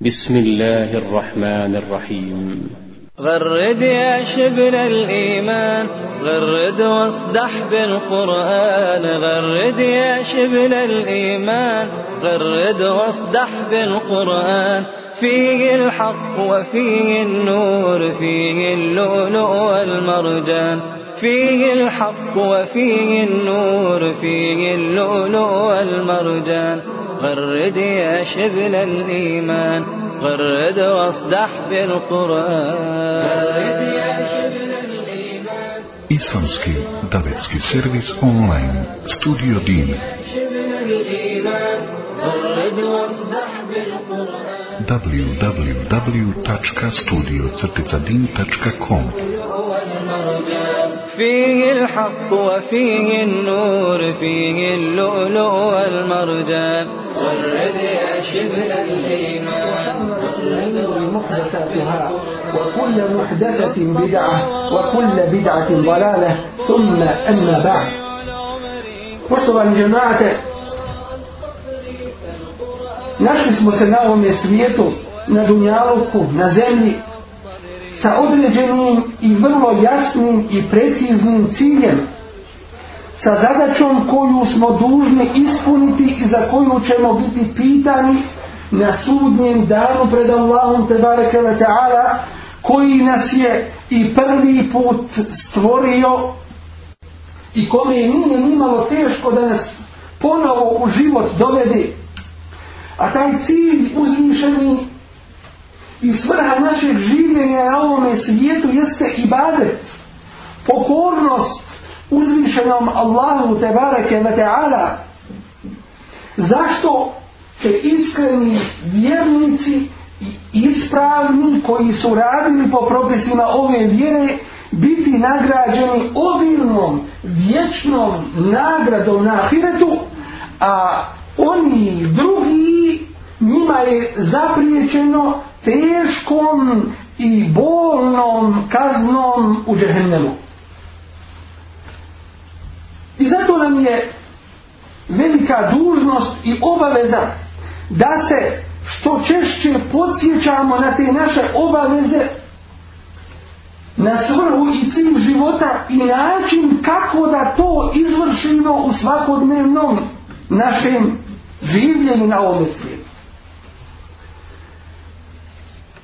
بسم الله الرحمن الرحيم غرد يا شبل الإيمان غرد واصدح بالقرآن غرد يا شبل الإيمان غرد واصدح بالقرآن فيه الحق وفيه النور فيه اللؤلؤ والمرجان فيه الحق وفيه النور فيه اللؤلؤ والمرجان غرد يا شبل الإيمان غرد واصدح بالقرآن غرد يا شبل الإيمان Islamski davetski servis دين www.studio-din.com فيه الحق وفيه النور فيه اللؤلؤ والمرجان غرد يا شبل الأيمان وحرموا محدثاتها وكل محدثة بدعة وكل بدعة ضلالة ثم أما بعد وصلا جماعة Našli smo se na ovome svijetu, na dunjaluku, na zemlji, sa određenim i vrlo jasnim i preciznim ciljem sa zadaćom koju smo dužni ispuniti i za koju ćemo biti pitani na sudnjem danu pred Allahom tebareke ve ta'ala koji nas je i prvi put stvorio i kome je nije nimalo teško da nas ponovo u život dovede a taj cilj uzvišeni i svrha našeg življenja na ovome svijetu jeste ibadet pokornost uzvišenom Allahu Tebareke ve Teala zašto će iskreni vjernici i ispravni koji su radili po propisima ove vjere biti nagrađeni obilnom vječnom nagradom na ahiretu a oni drugi njima je zapriječeno teškom i bolnom kaznom u džehennemu. I zato nam je velika dužnost i obaveza da se što češće podsjećamo na te naše obaveze na svrhu i cilj života i način kako da to izvršimo u svakodnevnom našem življenju na ovom svijetu.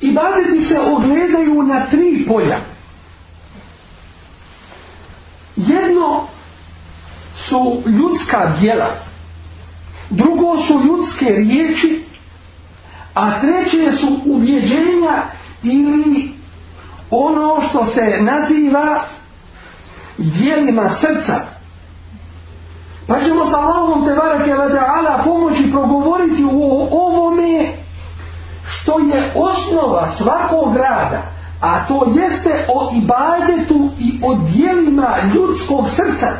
I badeti se ogledaju na tri polja. Jedno su ljudska djela, drugo su ljudske riječi, a treće su ubjeđenja ili ono što se naziva djelima srca. Pa ćemo sa Allahom te barake vada'ala pomoći progovoriti o ovome što je osnova svakog rada a to jeste o ibadetu i o dijelima ljudskog srca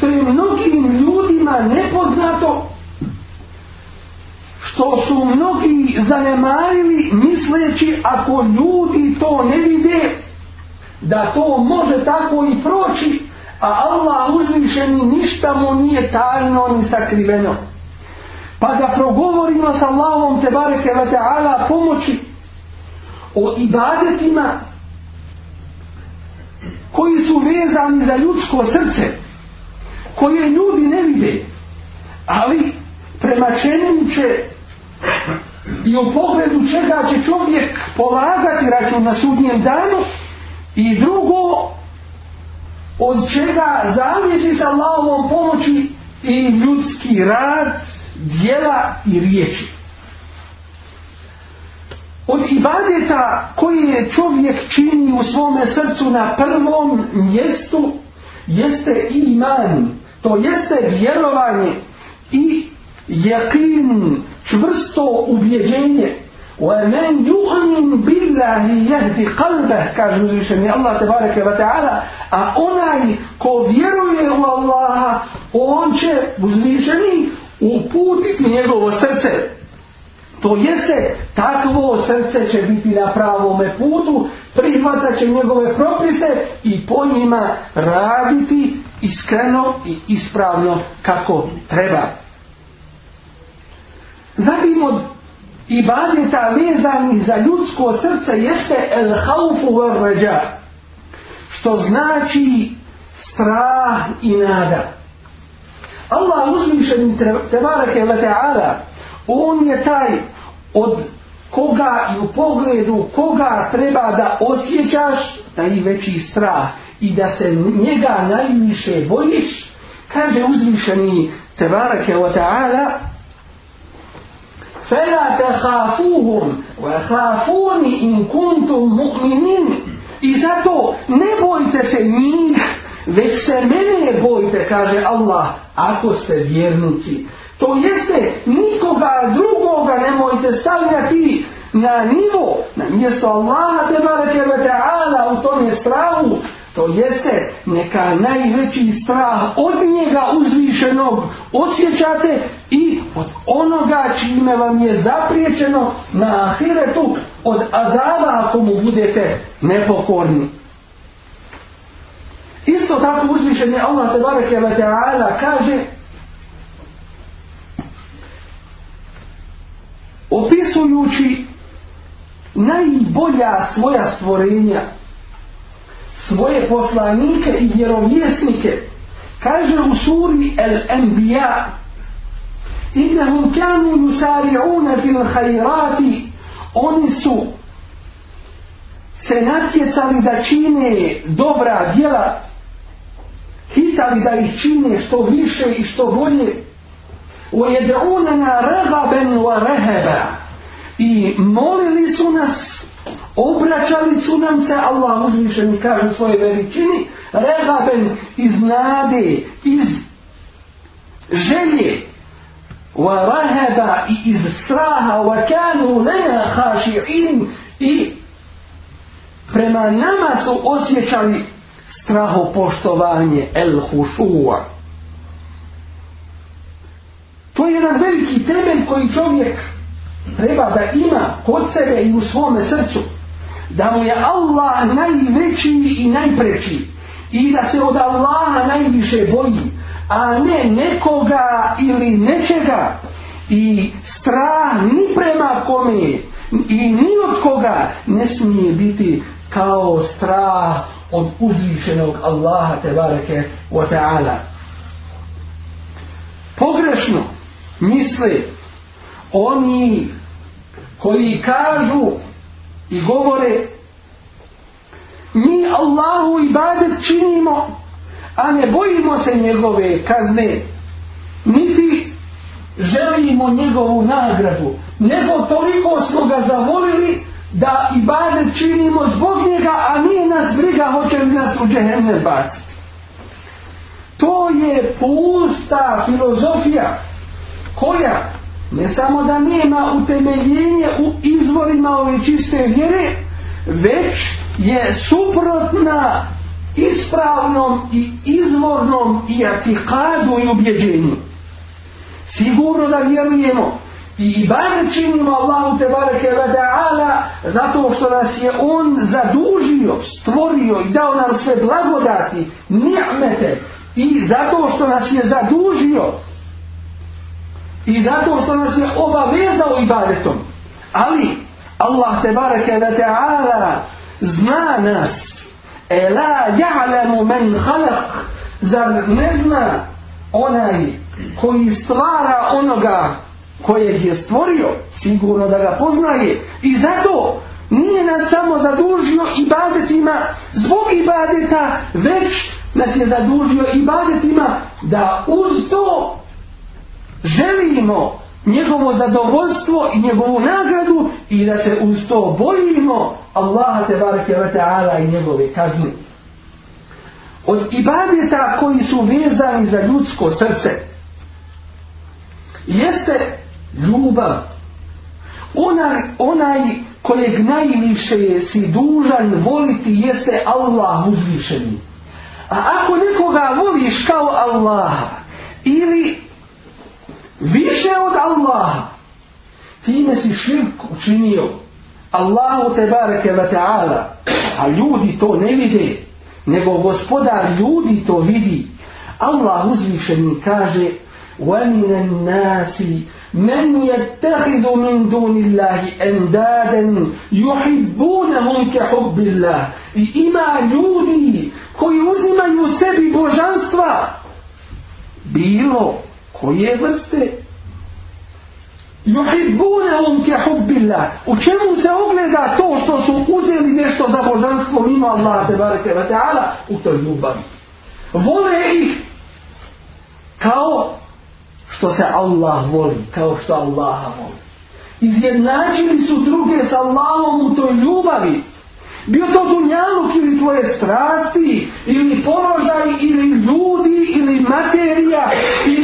što je mnogim ljudima nepoznato što su mnogi zanemarili misleći ako ljudi to ne vide da to može tako i proći a Allah uzvišeni ništa mu nije tajno ni sakriveno pa da progovorimo sa Allahom te bareke ve ta'ala pomoći o ibadetima koji su vezani za ljudsko srce koje ljudi ne vide. Ali prema čemu će i u pogledu čega će čovjek polagati račun na sudnjem danu i drugo od čega zavisi sa Allahovom pomoći i ljudski rad dijela i riječi od ibadeta koji je čovjek čini u svome srcu na prvom mjestu jeste iman to jeste vjerovanje i jakin čvrsto ubjeđenje وَمَنْ يُؤْمِنْ بِاللَّهِ يَهْدِ قَلْبَهِ kaže uzvišeni Allah tebareke wa ta'ala a onaj ko vjeruje u Allaha on će uzvišeni uputiti njegovo srce to jeste takvo srce će biti na pravome putu prihvatat će njegove propise i po njima raditi iskreno i ispravno kako treba. Zatim od ibadeta vezani za ljudsko srce jeste el haufu vrveđa, što znači strah i nada. Allah uzvišen tebareke ve ta'ala, on je taj od koga i u pogledu koga treba da osjećaš taj veći strah i da se njega najviše bojiš, kaže uzvišeni tebareke wa ta'ala fela te hafuhum wa hafuni in kuntum mu'minin i zato ne bojite se njih već se mene ne bojite kaže Allah ako ste vjernici to jeste nikoga drugoga nemojte stavljati na nivo na mjesto Allaha tebareke wa ta'ala u tom je strahu To jeste neka najveći strah od njega uzvišenog osjećate i od onoga čime vam je zapriječeno na ahiretu od azava ako mu budete nepokorni. Isto tako uzvišen je Allah te bareke vatera'ala kaže opisujući najbolja svoja stvorenja svoje poslanike i vjerovjesnike kaže u suri El Enbiya Innehum kanu yusari'una fil khairati oni su se natjecali da čine dobra djela hitali da ih čine što više i što bolje ujed'una na ragaben wa rehebe i molili su nas obraćali su nam se Allah uzviše mi kaže svoje veličini rehaben iz nade iz želje wa rahaba i iz straha wa kanu lena hašiin i prema nama su osjećali straho poštovanje el hušua to je jedan veliki temelj koji čovjek treba da ima kod sebe i u svome srcu da mu je Allah najveći i najpreći i da se od Allaha najviše boji, a ne nekoga ili nečega i strah ni prema kome i ni od koga ne smije biti kao strah od uzvišenog Allaha te bareke wa ta'ala. Pogrešno misle oni koji kažu i govore mi Allahu ibadet činimo a ne bojimo se njegove kazne niti želimo njegovu nagradu nego toliko smo ga zavolili da ibadet činimo zbog njega a nije nas briga hoće li nas u džehennem baciti to je pusta filozofija koja ne samo da nema utemeljenje u izvorima ove čiste vjere, već je suprotna ispravnom i izvornom i atikadu i ubjeđenju. Sigurno da vjerujemo i bar činimo Allahu te bareke wa ta'ala zato što nas je On zadužio, stvorio i dao nam sve blagodati, ni'mete i zato što nas je zadužio I zato što nas je obavezao ibadetom. Ali Allah te bareke ve taala zna nas. Ela ja'lamu men khalaq zar ne zna onaj koji stvara onoga kojeg je stvorio sigurno da ga poznaje i zato nije nas samo zadužio i badetima zbog ibadeta već nas je zadužio i badetima da uz to želimo njegovo zadovoljstvo i njegovu nagradu i da se uz to bojimo Allaha te barake wa ta'ala i njegove kazni. Od ibadeta koji su vezani za ljudsko srce jeste ljubav. Onaj, onaj kojeg najviše si dužan voliti jeste Allah uzvišeni. A ako nekoga voliš kao Allaha ili više od Allaha time si širk učinio Allahu te bareke wa ta'ala a ljudi to ne vide nego gospodar ljudi to vidi Allah uzvišen mi kaže وَمِنَ النَّاسِ مَنْ يَتَّخِذُ مِنْ دُونِ اللَّهِ أَنْدَادًا يُحِبُّونَهُمْ كَحُبِّ اللَّهِ i ima ljudi koji uzimaju sebi božanstva bilo koje vrste yuhibbuna hum ka hubbillah u čemu se ogleda to što su uzeli nešto za božanstvo mimo Allaha te bareke ve taala u toj ljubavi vole ih kao što se Allah voli kao što Allaha voli izjednačili su druge s Allahom u toj ljubavi bio to dunjaluk ili tvoje strasti ili položaj ili ljudi ili materija i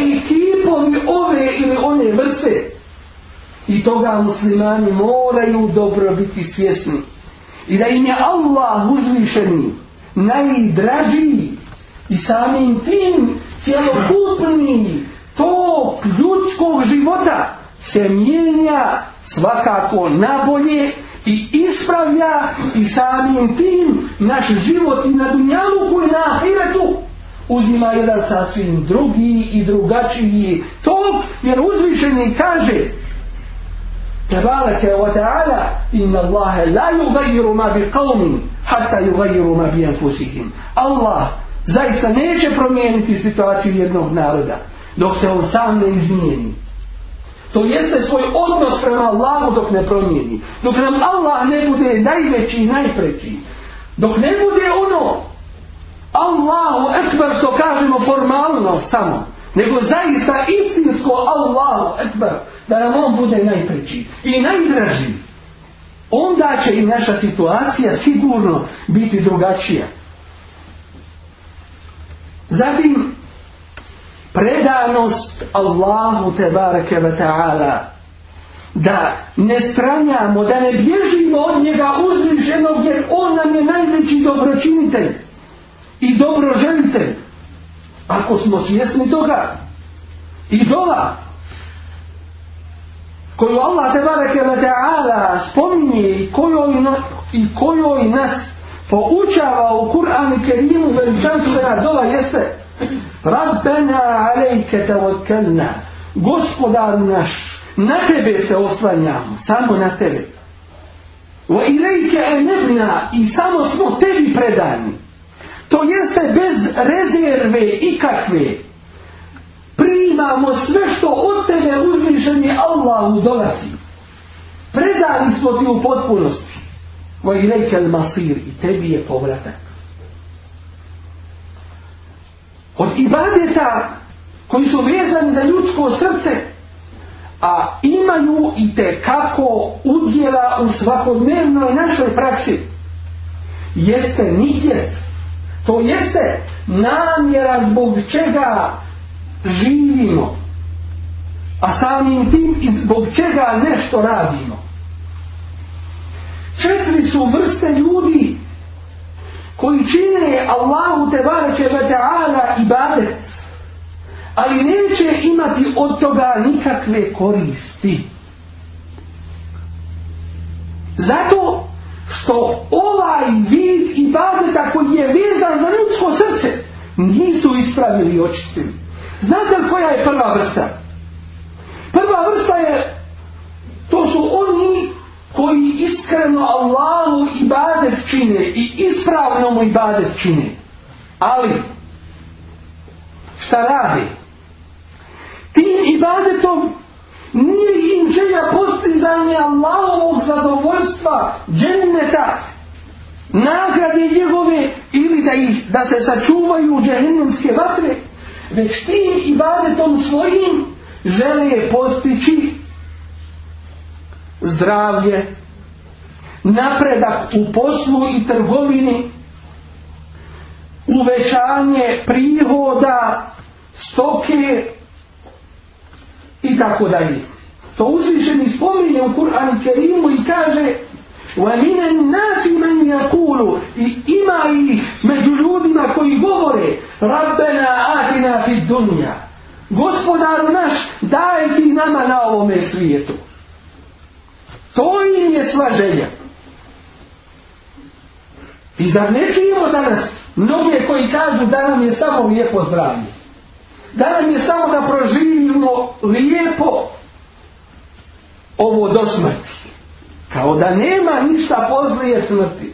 domovi ove ili one vrste. I toga muslimani moraju dobro biti svjesni. I da im je Allah uzvišeni, najdražiji i samim tim cjelokupni tok ljudskog života se mijenja svakako nabolje i ispravlja i samim tim naš život i na dunjalu koji na ahiretu uzima jedan sasvim drugi i drugačiji tok, jer uzvišeni kaže Tabaraka wa ta'ala inna Allaha la yughayyiru ma biqawmin hatta yughayyiru ma bi anfusihim. Allah zaista neće promijeniti situaciju jednog naroda dok se on sam ne izmijeni. To jeste svoj odnos prema Allahu dok ne promijeni. Dok nam Allah ne bude najveći i najpreći. Dok ne bude ono Allahu Ekber što kažemo formalno samo, nego zaista istinsko Allahu Ekber da nam on bude najpreći i najdraži. Onda će i naša situacija sigurno biti drugačija. Zatim, predanost Allahu Tebareke ve Ta'ala da ne stranjamo, da ne bježimo od njega uzvišenog jer on nam je najveći dobročinitelj i dobro žence ako smo svjesni toga i dova koju Allah te bareke na ta'ala spominje i kojoj, na, i kojoj nas poučava u Kur'an i Kerimu veličansu da nas dova jeste Rabbena alejke tavodkanna gospodar naš na tebe se oslanjamo samo na tebe Wa ilayka anabna i samo smo tebi predani. To jeste bez rezerve i kakve. Primamo sve što od tebe uzvišeni Allah u dolazi. Predali smo ti u potpunosti. Koji reke masir i tebi je povratak. Od ibadeta koji su vezani za ljudsko srce, a imaju i te kako udjela u svakodnevnoj našoj praksi, jeste nikjet. To jeste namjera zbog čega živimo. A samim tim i zbog čega nešto radimo. Četiri su vrste ljudi koji čine Allahu te bareće ve ta'ala i badet ali neće imati od toga nikakve koristi. Zato što ovaj vid ibadeta koji je vezan za ljudsko srce, nisu ispravili i očistili. Znate li koja je prva vrsta? Prva vrsta je, to su oni koji iskreno Allahu ibadet čine i ispravno mu ibadet čine. Ali, šta radi? Tim ibadetom nije im želja postizanje Allahovog zadovoljstva, dženneta, nagrade njegove ili da ih da se sačuvaju u džehennemske vatre već tim i tom svojim žele je postići zdravlje napredak u poslu i trgovini uvećanje prihoda stoke i tako dalje to uzvišeni spominje u Kur'an i Kerimu i kaže ومن الناس من يقول إما مجلود ما كي بغري ربنا آتنا في الدنيا Gospodar naš, daj ti nama na ovome svijetu. To im je sva želja. I zar ne čujemo danas mnoge koji kažu da nam je samo lijepo zdravlje? Da nam je samo da proživimo lijepo ovo dosmrću? kazao da nema ništa pozlije smrti.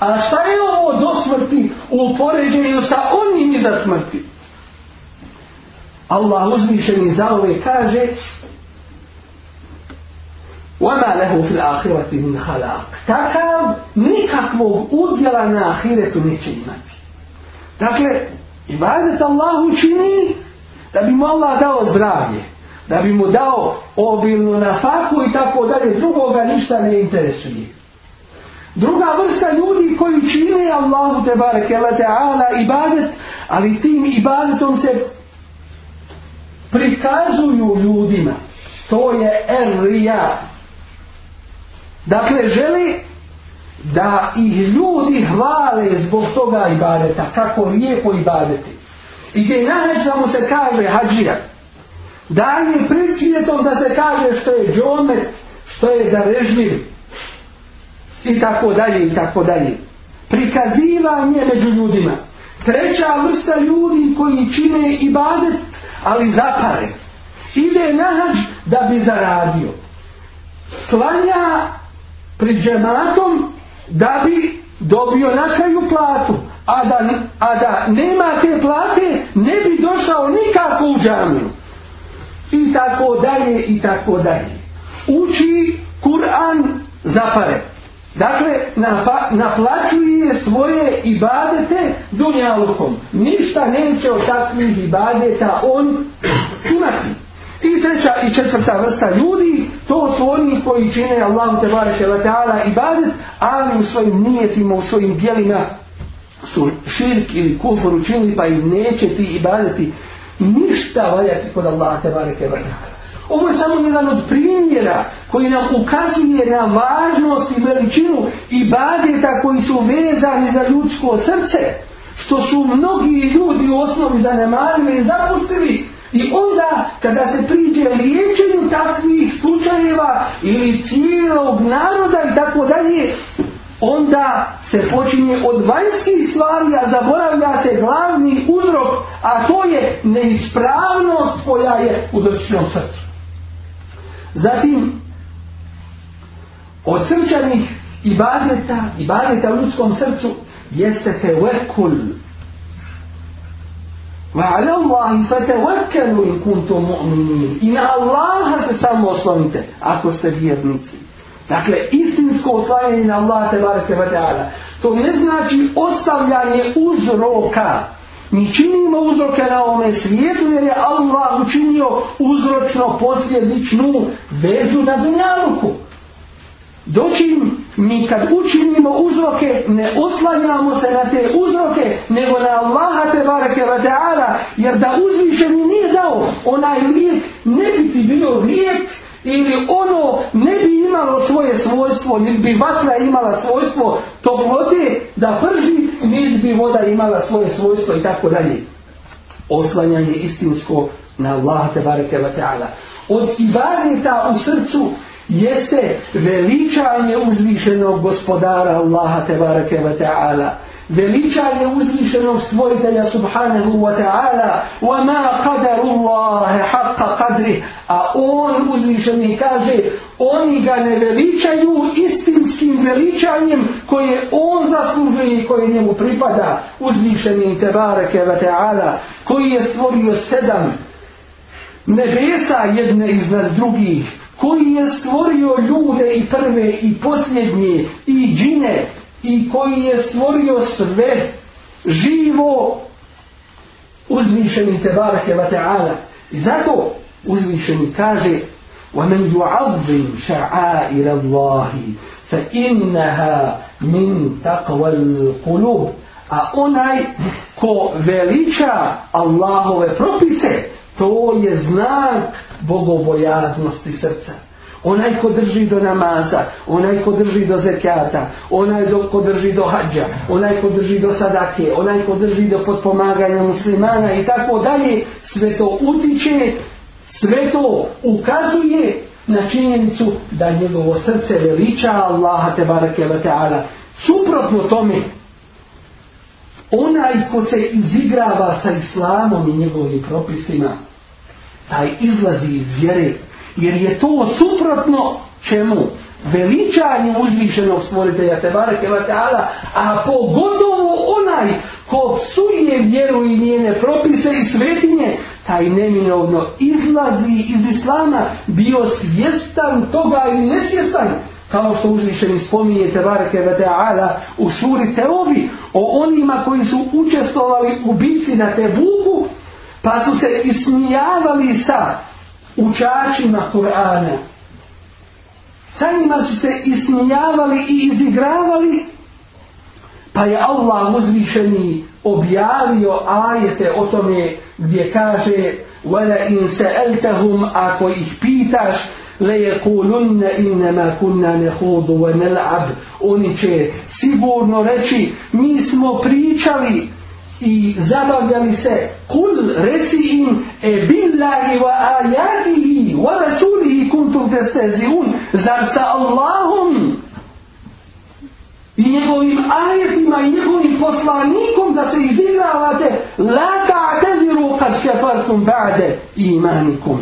A šta je ovo do smrti u poređenju sa onim iza smrti? Allah uzmišen i za ove kaže وَمَا لَهُ فِي الْآخِرَةِ مِنْ خَلَاقِ Takav nikakvog udjela na ahiretu neće imati. Dakle, ibadet Allahu čini da bi mu Allah dao zdravlje da bi mu dao obilnu nafaku i tako dalje, drugoga ništa ne interesuje. Druga vrsta ljudi koji čine Allahu te bareke la ta'ala ibadet, ali tim ibadetom se prikazuju ljudima. To je erija. Dakle, želi da ih ljudi hvale zbog toga ibadeta, kako lijepo ibadeti. I gdje nahrađa mu se kaže hađijak, Danim pričinjetom da se kaže što je džomet, što je zarežnjiv i tako dalje i tako dalje. Prikazivanje među ljudima. Treća vrsta ljudi koji čine i badet, ali zapare. Ide nahač da bi zaradio. Slanja pri džematom da bi dobio na kraju platu. A da, a da nema te plate, ne bi došao nikako u džamiju i tako dalje i tako dalje. Uči Kur'an za pare. Dakle, naplaćuje svoje ibadete dunjalukom. Ništa neće od takvih ibadeta on imati. I treća i četvrta vrsta ljudi, to su oni koji čine Allahu te barake wa ta'ala ibadet, ali u svojim nijetima, u svojim dijelima su širk ili kufor učinili, pa im neće ti ibadeti ništa valjati kod Allaha te bareke ve Ovo je samo jedan od primjera koji nam ukazuje na važnost i veličinu i badeta koji su vezani za ljudsko srce, što su mnogi ljudi u osnovi zanemarili i zapustili I onda, kada se priđe liječenju takvih slučajeva ili cijelog naroda i tako dalje, onda se počinje od vanjskih stvari, a zaboravlja se glavni uzrok, a to je neispravnost koja je u drčnom srcu. Zatim, od srčanih ibadeta, ibadeta u ljudskom srcu, jeste te vekul. Wa ala Allahi fa te vekelu in kuntu mu'minin. I na Allaha se samo oslonite, ako ste vjernici. Dakle, istinsko oslanjanje na Allah te bareke ve taala. To ne znači ostavljanje uzroka. Mi činimo uzroke na ovome svijetu jer je Allah učinio uzročno posljedičnu vezu na dunjaluku. Dočim mi kad učinimo uzroke ne oslanjamo se na te uzroke nego na Allaha te bareke ve taala jer da uzvišeni nije dao onaj lijek ne bi ti bio lijek ili ono ne bi imalo svoje svojstvo, ili bi vatra imala svojstvo toplote da prži, niti bi voda imala svoje svojstvo i tako dalje. Oslanjanje istinsko na Allaha te bareke wa ta'ala. Od ibadeta u srcu jeste veličanje uzvišenog gospodara Allaha te bareke wa ta'ala veličaj je uzvišenog stvoritelja subhanahu wa ta'ala wa ma qadaru Allahe haqqa qadri a on uzvišeni kaže oni ga ne veličaju istinskim veličanjem koje on zaslužuje i koje njemu pripada uzvišeni tebareke wa ta'ala koji je stvorio sedam nebesa jedne iznad drugih koji je stvorio ljude i prve i posljednje i džine i koji je stvorio sve živo uzvišeni te barake va ta'ala i zato uzvišeni kaže وَمَنْ يُعَظِّمْ شَعَائِرَ اللَّهِ فَإِنَّهَا مِنْ تَقْوَ الْقُلُوبِ a onaj ko veliča Allahove propise to je znak bogobojaznosti srca Onaj ko drži do namaza, onaj ko drži do zekijata, onaj do, ko drži do hađa, onaj ko drži do sadake, onaj ko drži do potpomaganja muslimana i tako dalje, sve to utiče, sve to ukazuje na činjenicu da njegovo srce veliča Allaha te barake wa ta'ala. Suprotno tome, onaj ko se izigrava sa islamom i njegovim propisima, taj izlazi iz vjere jer je to suprotno čemu veličanje uzvišenog stvoritelja Tebare Kevateala, a pogotovo onaj ko suje vjeru i njene propise i svetinje, taj neminovno izlazi iz islama, bio svjestan toga i nesvjestan, kao što uzvišeni spominje Tebare Kevateala u suri Teovi, o onima koji su učestvovali u bici na Tebuku, pa su se ismijavali sa učačima Kur'ana. Sa njima su se ismijavali i izigravali, pa je Allah uzvišeni objavio ajete o tome gdje kaže وَلَا إِنْ سَأَلْتَهُمْ Ako ih pitaš, lejekulunne innama kunna nehodu wa nel'ab oni će sigurno reći mi smo pričali i zabavljali se kul reci im e billahi wa ajatihi wa rasulihi kuntum testeziun zar sa Allahom i njegovim ajetima i njegovim poslanikom da se izigravate la ta'teziru kad kefarsum ba'de imanikum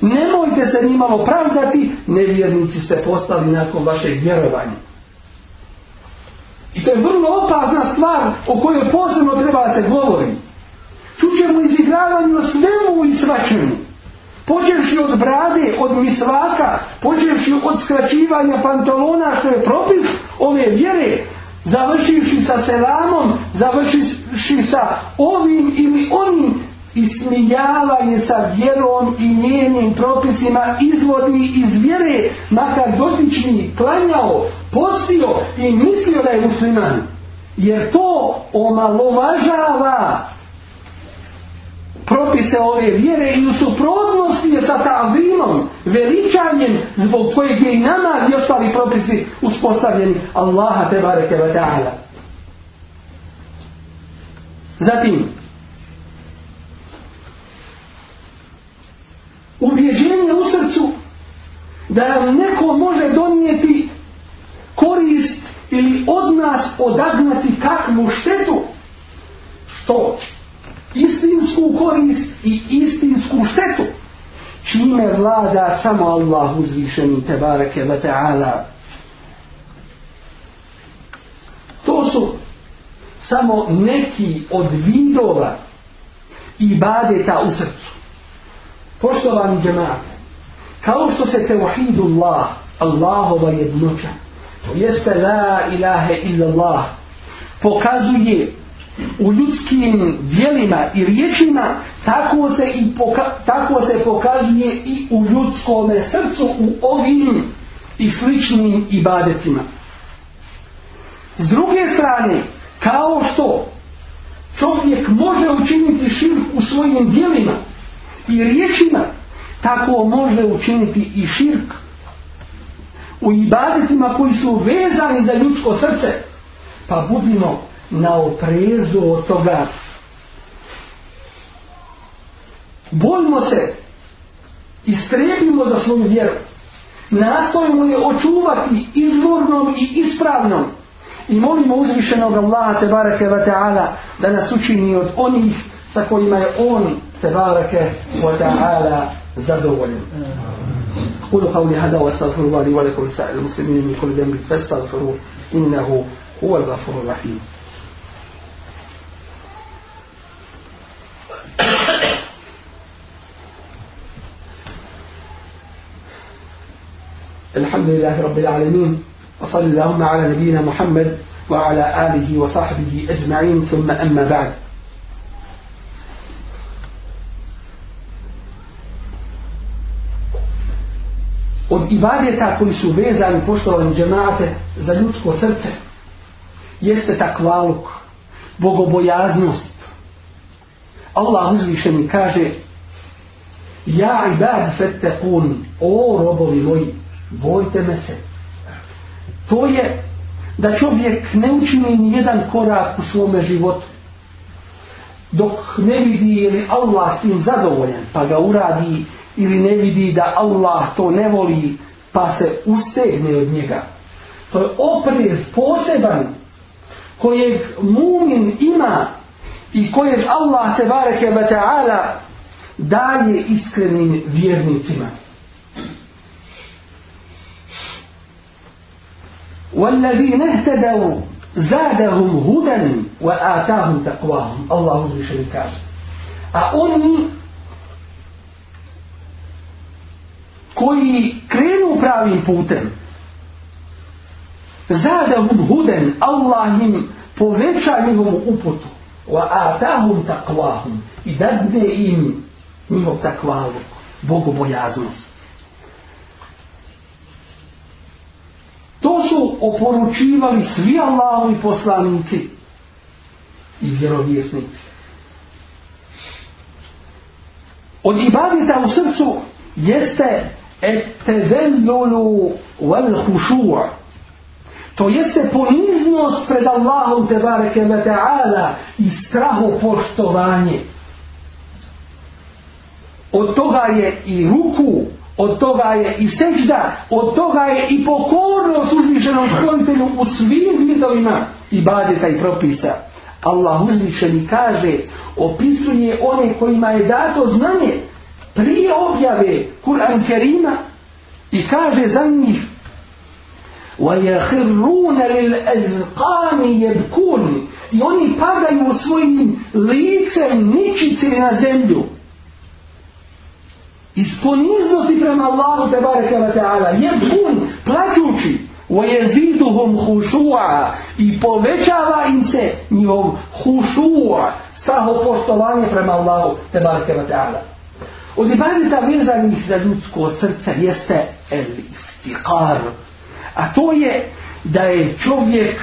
nemojte se nimalo pravdati nevjernici ste postali nakon vašeg vjerovanja I to je vrlo opasna stvar o kojoj posebno treba da se govori. Čućemo izigravanje na svemu i svačemu. Počevši od brade, od misvaka, počevši od skraćivanja pantalona što je propis ove vjere, završivši sa selamom, završivši sa ovim ili onim i smijavanje sa vjerom i njenim propisima izvodi iz vjere makar dotični klanjao, postio i mislio da je musliman jer to omalomažava propise ove vjere i u suprotnosti je sa tazimom veličanjem zbog kojeg je i namaz i ostali propisi uspostavljeni Allaha te bareke wa ta'ala zatim ubjeđenje u srcu da nam neko može donijeti korist ili od nas odagnati kakvu štetu što istinsku korist i istinsku štetu čime vlada samo Allah uzvišeni te bareke ve ta'ala to su samo neki od vidova ibadeta u srcu poštovani džemate kao što se teuhidullah Allahova jednoća jeste la ilahe illallah pokazuje u ljudskim dijelima i riječima tako se, i poka tako se pokazuje i u ljudskom srcu u ovim i sličnim ibadecima s druge strane kao što čovjek može učiniti širk u svojim dijelima i riječima tako može učiniti i širk u ibadicima koji su vezani za ljudsko srce, pa budimo na oprezu od toga. Bojimo se i strepimo za svoju vjeru. Nastojimo je očuvati izvornom i ispravnom i molimo uzvišenog Allaha te barake wa ta'ala da nas učini od onih sa kojima je on te barake wa ta'ala zadovoljen. Amen. أقول قولي هذا وأستغفر الله لي ولكم ولسائر المسلمين من كل ذنب فاستغفروه إنه هو الغفور الرحيم الحمد لله رب العالمين وصلى اللهم على نبينا محمد وعلى آله وصحبه أجمعين ثم أما بعد ibadeta koji su vezani poštovani džemate za ljudsko srce jeste takvaluk bogobojaznost Allah uzvišeni kaže ja ibad fette kun o robovi moji bojte me se to je da čovjek ne učini ni jedan korak u svome životu dok ne vidi je li Allah tim zadovoljan pa ga uradi ili ne vidi da Allah to ne voli pa se ustegne od njega. To je oprez poseban kojeg mumin ima i kojeg Allah te bareke ve taala daje iskrenim vjernicima. وَالَّذِينَ اهْتَدَوْا زَادَهُمْ هُدًا وَآتَاهُمْ تَقْوَاهُمْ Allah uzviše mi kaže. A oni koji krenu pravim putem zada huden Allah im poveća njihovu uputu wa atahum takvahum i dadne im njihov takvalu Bogu bojaznost to su oporučivali svi Allahovi poslanici i vjerovjesnici od ibadita u srcu jeste etezenzulu wal hušu'a. To jeste poniznost pred Allahom te bareke ve ta'ala i straho poštovanje. Od toga je i ruku, od toga je i sežda, od toga je i pokornost uzvišenom stvoritelju u svim vidovima i badeta i propisa. Allah uzvišeni kaže, opisuje one kojima je dato znanje, prije objave Kur'an Kerima i kaže za njih وَيَهِرُّونَ لِلْأَذْقَانِ يَبْكُونِ i oni padaju svojim licem ničice na zemlju iz poniznosti prema Allahu te baraka wa ta'ala jebun plaćući وَيَزِيدُهُمْ خُشُوَا i povećava im se njihov خُشُوَا staho postovanje prema Allahu te baraka wa ta'ala Od ibadeta vezanih za ljudsko srce jeste el istikar. A to je da je čovjek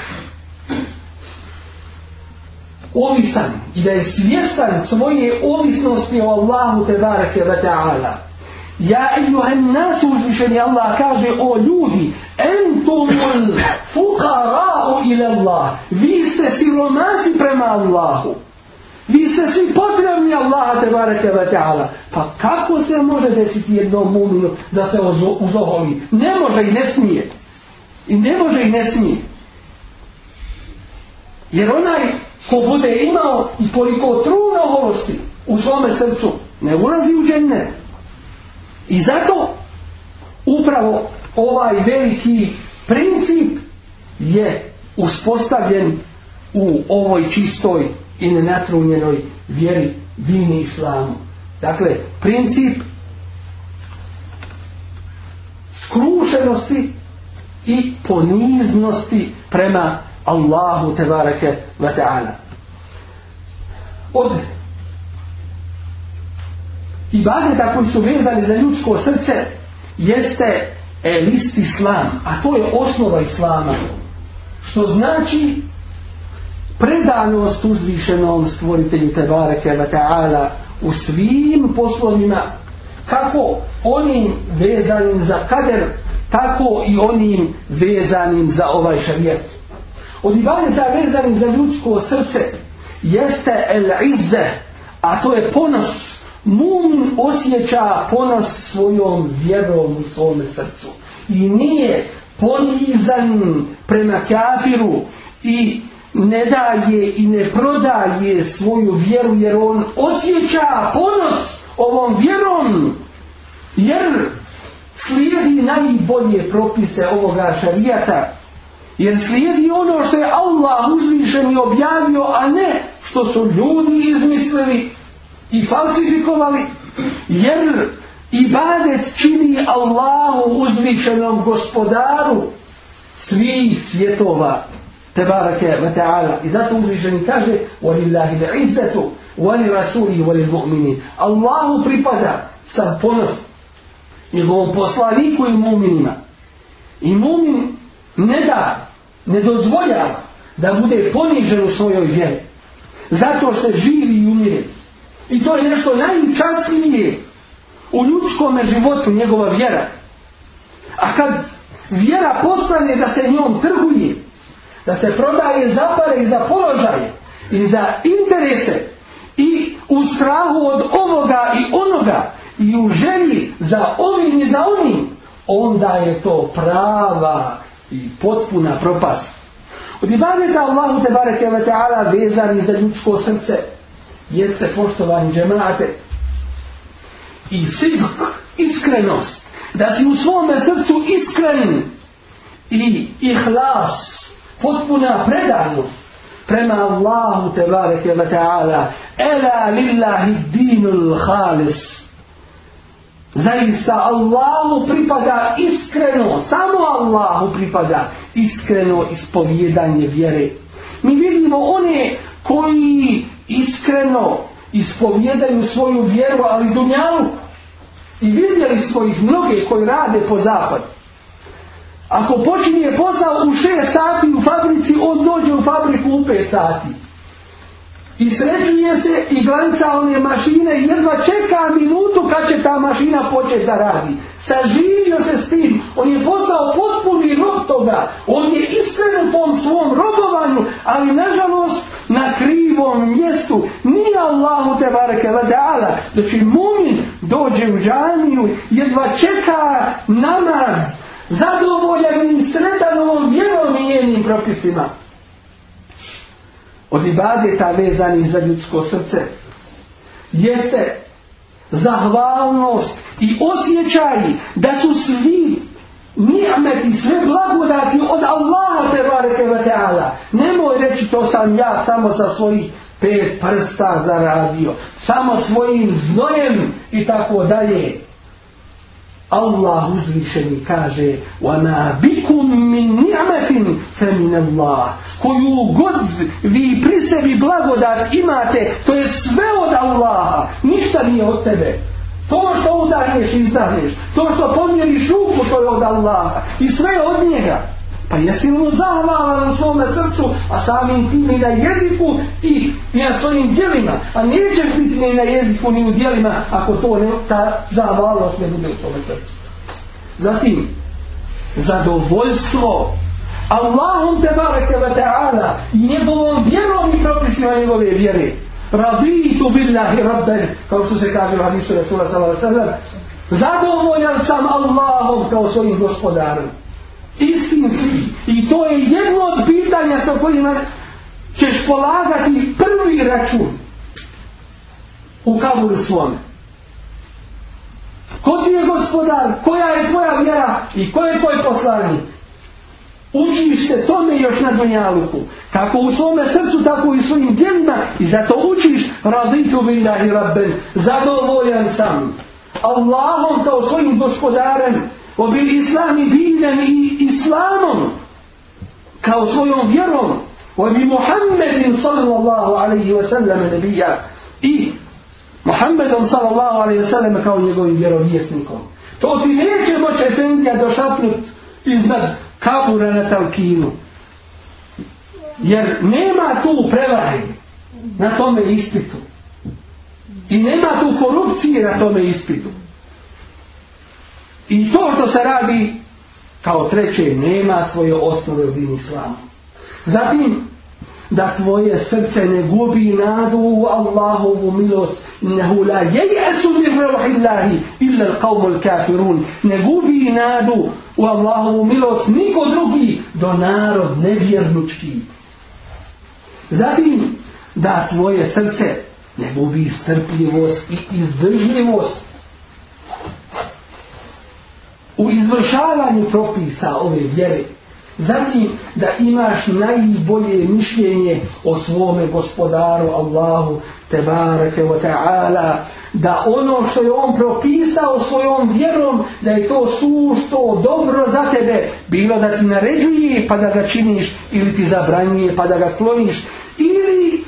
ovisan i da je svjestan svoje ovisnosti o Allahu te barake wa ta'ala. Ja ejuhem nasu uzvišeni Allah kaže o ljudi entumul fukarao ila Allah. Vi ste siromasi prema Allahu. Vi ste svi potrebni Allaha te bareke ve taala. Pa kako se može desiti jednom muminu da se uzoholi? Ne može i ne smije. I ne može i ne smije. Jer onaj ko bude imao i koliko truno holosti u svome srcu, ne ulazi u džene. I zato upravo ovaj veliki princip je uspostavljen u ovoj čistoj i nenatrunjenoj vjeri dini islamu. Dakle, princip skrušenosti i poniznosti prema Allahu tebareke wa ta'ala. Od ibadeta koji su vezani za ljudsko srce jeste elist islam, a to je osnova islama. Što znači predanost uzvišenom stvoritelju Tebareke Vata'ala u svim poslovima kako onim vezanim za kader tako i onim vezanim za ovaj šarijet od ibaneta vezanim za ljudsko srce jeste el izze a to je ponos mum osjeća ponos svojom vjerom u svome srcu i nije ponizan prema kafiru i ne daje i ne prodaje svoju vjeru jer on osjeća ponos ovom vjerom jer slijedi najbolje propise ovoga šarijata jer slijedi ono što je Allah uzvišen i objavio a ne što su ljudi izmislili i falsifikovali jer ibadet čini Allahu uzvišenom gospodaru svih svjetova tebareke ve ta'ala. I zato uzvišeni kaže وَلِلَّهِ لِعِزَّتُ وَلِرَسُولِهِ وَلِلْمُؤْمِنِينَ Allahu pripada sa ponos njegovom poslaniku i muminima. I mumin ne da, ne dozvoljava da bude ponižen u svojoj vjeri. Zato što živi i umire. I to je nešto najčastnije u ljudskom životu njegova vjera. A kad vjera postane da se njom trguje, da se prodaje za pare i za položaje i za interese i u strahu od ovoga i onoga i u želji za ovim i za onim onda je to prava i potpuna propast od ibadeta Allahu te bareke ve taala vezani za ljudsko srce jeste poštovani džemate i sidk iskrenost da si u svom srcu iskren i ihlas potpuna predanost prema Allahu tebareke wa ta'ala ela lillahi dinul khalis zaista Allahu pripada iskreno samo Allahu pripada iskreno ispovjedanje vjere mi vidimo one koji iskreno ispovjedaju svoju vjeru ali dunjalu i vidjeli svojih mnoge koji rade po zapadu Ako počinje posao u 6 sati u fabrici, on dođe u fabriku u 5 sati. I sređuje se i glanca one mašine i jedva čeka minutu kad će ta mašina početi da radi. Saživio se s tim, on je postao potpuni rob toga, on je iskren u tom svom robovanju, ali nažalost na krivom mjestu nije Allahu te bareke vada'ala. Znači mumin dođe u džaniju, jedva čeka namaz, zadovoljan i sretan ovom vjerom i propisima. Od ibadeta vezani za ljudsko srce jeste zahvalnost i osjećaj da su svi nihmeti, sve blagodati od Allaha te bareke wa ta'ala. Nemoj reći to sam ja samo sa svojih pet prsta zaradio, samo svojim znojem i tako dalje. Allah uzvišeni kaže وَمَا بِكُمْ مِنْ نِعْمَةٍ فَمِنَ اللَّهِ Koju god vi pri sebi blagodat imate, to je sve od Allaha, ništa nije od tebe. To što udahneš i izdahneš, to što pomjeriš ruku, to je od Allaha i sve je od njega. Pa jesi mu zahvalan u svome srcu, a samim tim i na jeziku i na svojim dijelima. A nećeš biti ni na jeziku ni u dijelima ako to ne, ta zahvalnost ne bude u svome srcu. Zatim, zadovoljstvo Allahom te bareke ve ta'ala i njegovom vjerom i propisima njegove vjere. Raditu billahi rabben, kao što se kaže u hadisu Rasulullah s.a.v. Zadovoljan sam Allahom kao svojim gospodarom istinski. I to je jedno od pitanja sa kojima ćeš polagati prvi račun u kaburu svome. Ko ti je gospodar? Koja je tvoja vjera? I ko je tvoj poslanik? Učiš se tome još na dunjaluku. Kako u svome srcu, tako i svojim djelima. I zato učiš raditu vila i rabben. Zadovoljan sam. Allahom kao svojim gospodarem obili islam i dinem i islamom kao svojom vjerom obi Muhammedin sallallahu alaihi wa sallam nebija i Muhammedom sallallahu alaihi wa sallam kao njegovim vjerovjesnikom to ti neće moći efendija došapnut iznad kabura na talkinu jer nema tu prevaje na tome ispitu i nema tu korupcije na tome ispitu I to što se radi kao treće nema svoje osnove u dini islamu. Zatim da tvoje srce ne gubi nadu u Allahovu milost innehu la jeyesu mi rauh illahi illa l'qavmul kafirun ne gubi nadu u Allahovu milost niko drugi do narod nevjernučki zatim da tvoje srce ne gubi strpljivost i izdržljivost u izvršavanju propisa ove vjere, zatim da imaš najbolje mišljenje o svome gospodaru Allahu te barake wa ta'ala da ono što je on propisao svojom vjerom da je to sušto dobro za tebe bilo da ti naređuje pa da ga činiš ili ti zabranjuje pa da ga kloniš ili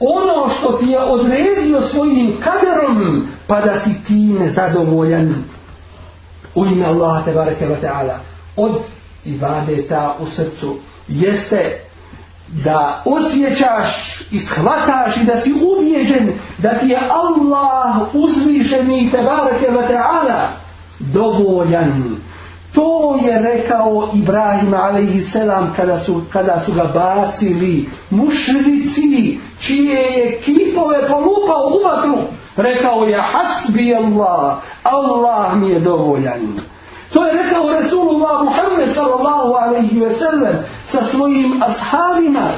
ono što ti je odredio svojim kaderom pa da si ti nezadovoljan u ime Allaha te bareke ve taala od ibadeta u srcu jeste da osjećaš i shvataš i da si ubijeđen da ti je Allah uzvišeni i tebareke ve taala dovoljan to je rekao Ibrahim alejselam kada su kada su ga bacili mušrici čije je kipove polupao u vatru Rekao je hasbi Allah, Allah mi je dovoljan. To je rekao Rasulullah Muhammed sallallahu alaihi ve sellem sa svojim ashabima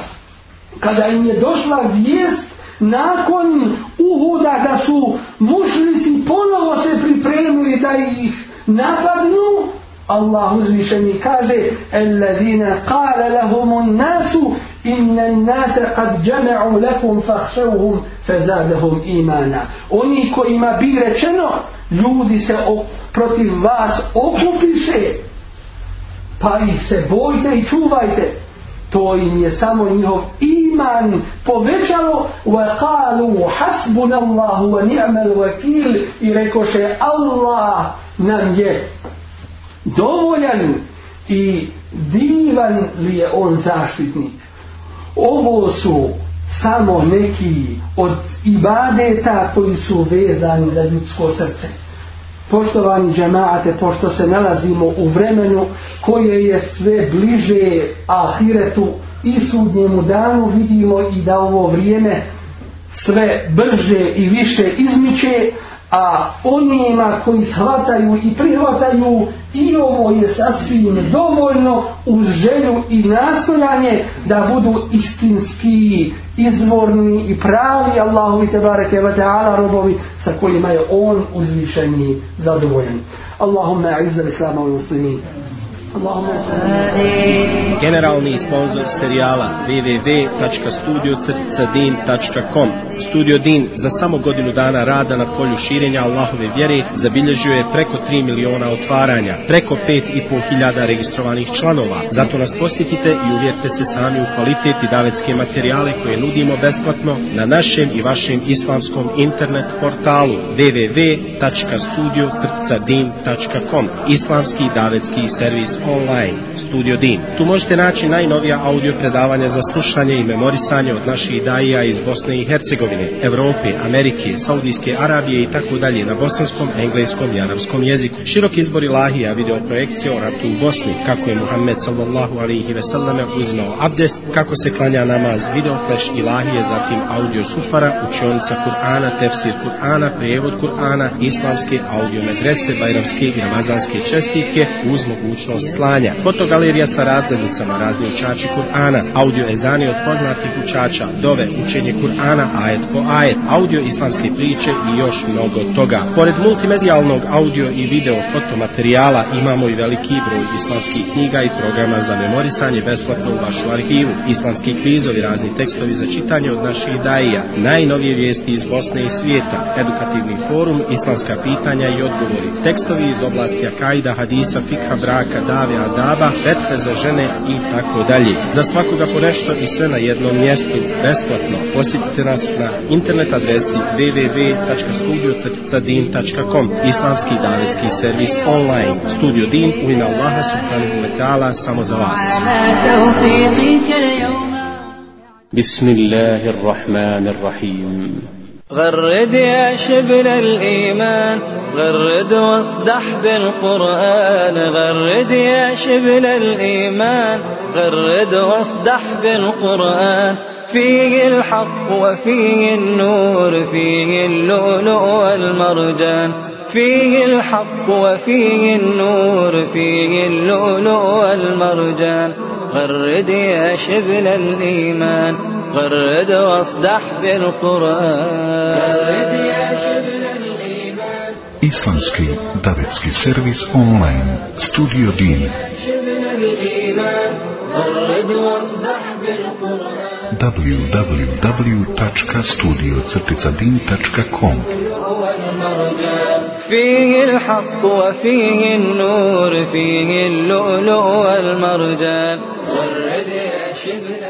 kada im je došla vijest nakon uhuda da su mušnici ponovo se pripremili da ih napadnu Allah uzvišeni kaže الَّذِينَ قَالَ لَهُمُ النَّاسُ إِنَّ النَّاسَ قَدْ جَمَعُ لَكُمْ فَحْشَوْهُمْ فَزَادَهُمْ إِمَانَ Oni kojima bi rečeno ljudi se protiv vas okupiše pa ih se bojte i čuvajte to im je samo njihov iman povećalo وَقَالُوا حَسْبُنَ اللَّهُ وَنِعْمَ الْوَكِيلِ i rekoše Allah nam je dovoljan i divan li je on zaštitnik ovo su samo neki od ibadeta koji su vezani za ljudsko srce poštovani džemate pošto se nalazimo u vremenu koje je sve bliže ahiretu i sudnjemu danu vidimo i da ovo vrijeme sve brže i više izmiče a onima koji shvataju i prihvataju i ovo je sasvim dovoljno uz želju i nastojanje da budu istinski izvorni i pravi Allahu i tebareke wa ta'ala robovi sa kojima je on uzvišeni zadovoljen Allahumma izzal islamu i muslimin Generalni sponsor serijala www.studiocrcadin.com Studio Din za samo godinu dana rada na polju širenja Allahove vjere zabilježio je preko 3 miliona otvaranja, preko 5,5 hiljada registrovanih članova. Zato nas posjetite i uvjerite se sami u kvalitet i davetske materijale koje nudimo besplatno na našem i vašem islamskom internet portalu www.studiocrcadin.com Islamski davetski servis online Studio Din. Tu možete naći najnovija audio predavanja za slušanje i memorisanje od naših daija iz Bosne i Hercegovine, Evrope, Amerike, Saudijske Arabije i tako dalje na bosanskom, engleskom i arapskom jeziku. Širok izbor ilahija video projekcije o ratu u Bosni, kako je Muhammed sallallahu alaihi ve sallame uzmao abdest, kako se klanja namaz, video flash ilahije, zatim audio sufara, učionica Kur'ana, tefsir Kur'ana, prijevod Kur'ana, islamske audio medrese, bajramske i ramazanske čestitke uz mogućnost slanja, fotogalerija sa razglednicama, razni učači Kur'ana, audio ezani od poznatih učača, dove, učenje Kur'ana, ajet po ajet, audio islamske priče i još mnogo toga. Pored multimedijalnog audio i video fotomaterijala imamo i veliki broj islamskih knjiga i programa za memorisanje besplatno u vašu arhivu, islamski kvizovi, razni tekstovi za čitanje od naših dajija, najnovije vijesti iz Bosne i svijeta, edukativni forum, islamska pitanja i odgovori, tekstovi iz oblasti Akajda, Hadisa, Fikha, Braka, Da, pravi adaba, petve za žene i tako dalje. Za svakoga po nešto i sve na jednom mjestu, besplatno. Posjetite nas na internet adresi www.studio.din.com Islamski davetski servis online. Studio Din u ime Allaha subhanahu wa ta'ala samo za vas. Bismillahirrahmanirrahim. غرد يا شبل الإيمان غرد واصدح بالقرآن غرد يا شبل الإيمان غرد واصدح بالقرآن فيه الحق وفيه النور فيه اللؤلؤ والمرجان فيه الحق وفيه النور فيه اللؤلؤ والمرجان غرد يا شبل الإيمان قرد واصدح بالقرآن Islamski davetski servis online Studio Din www.studio-din.com فيه الحق وفيه النور فيه اللؤلؤ والمرجان قرد يا شبل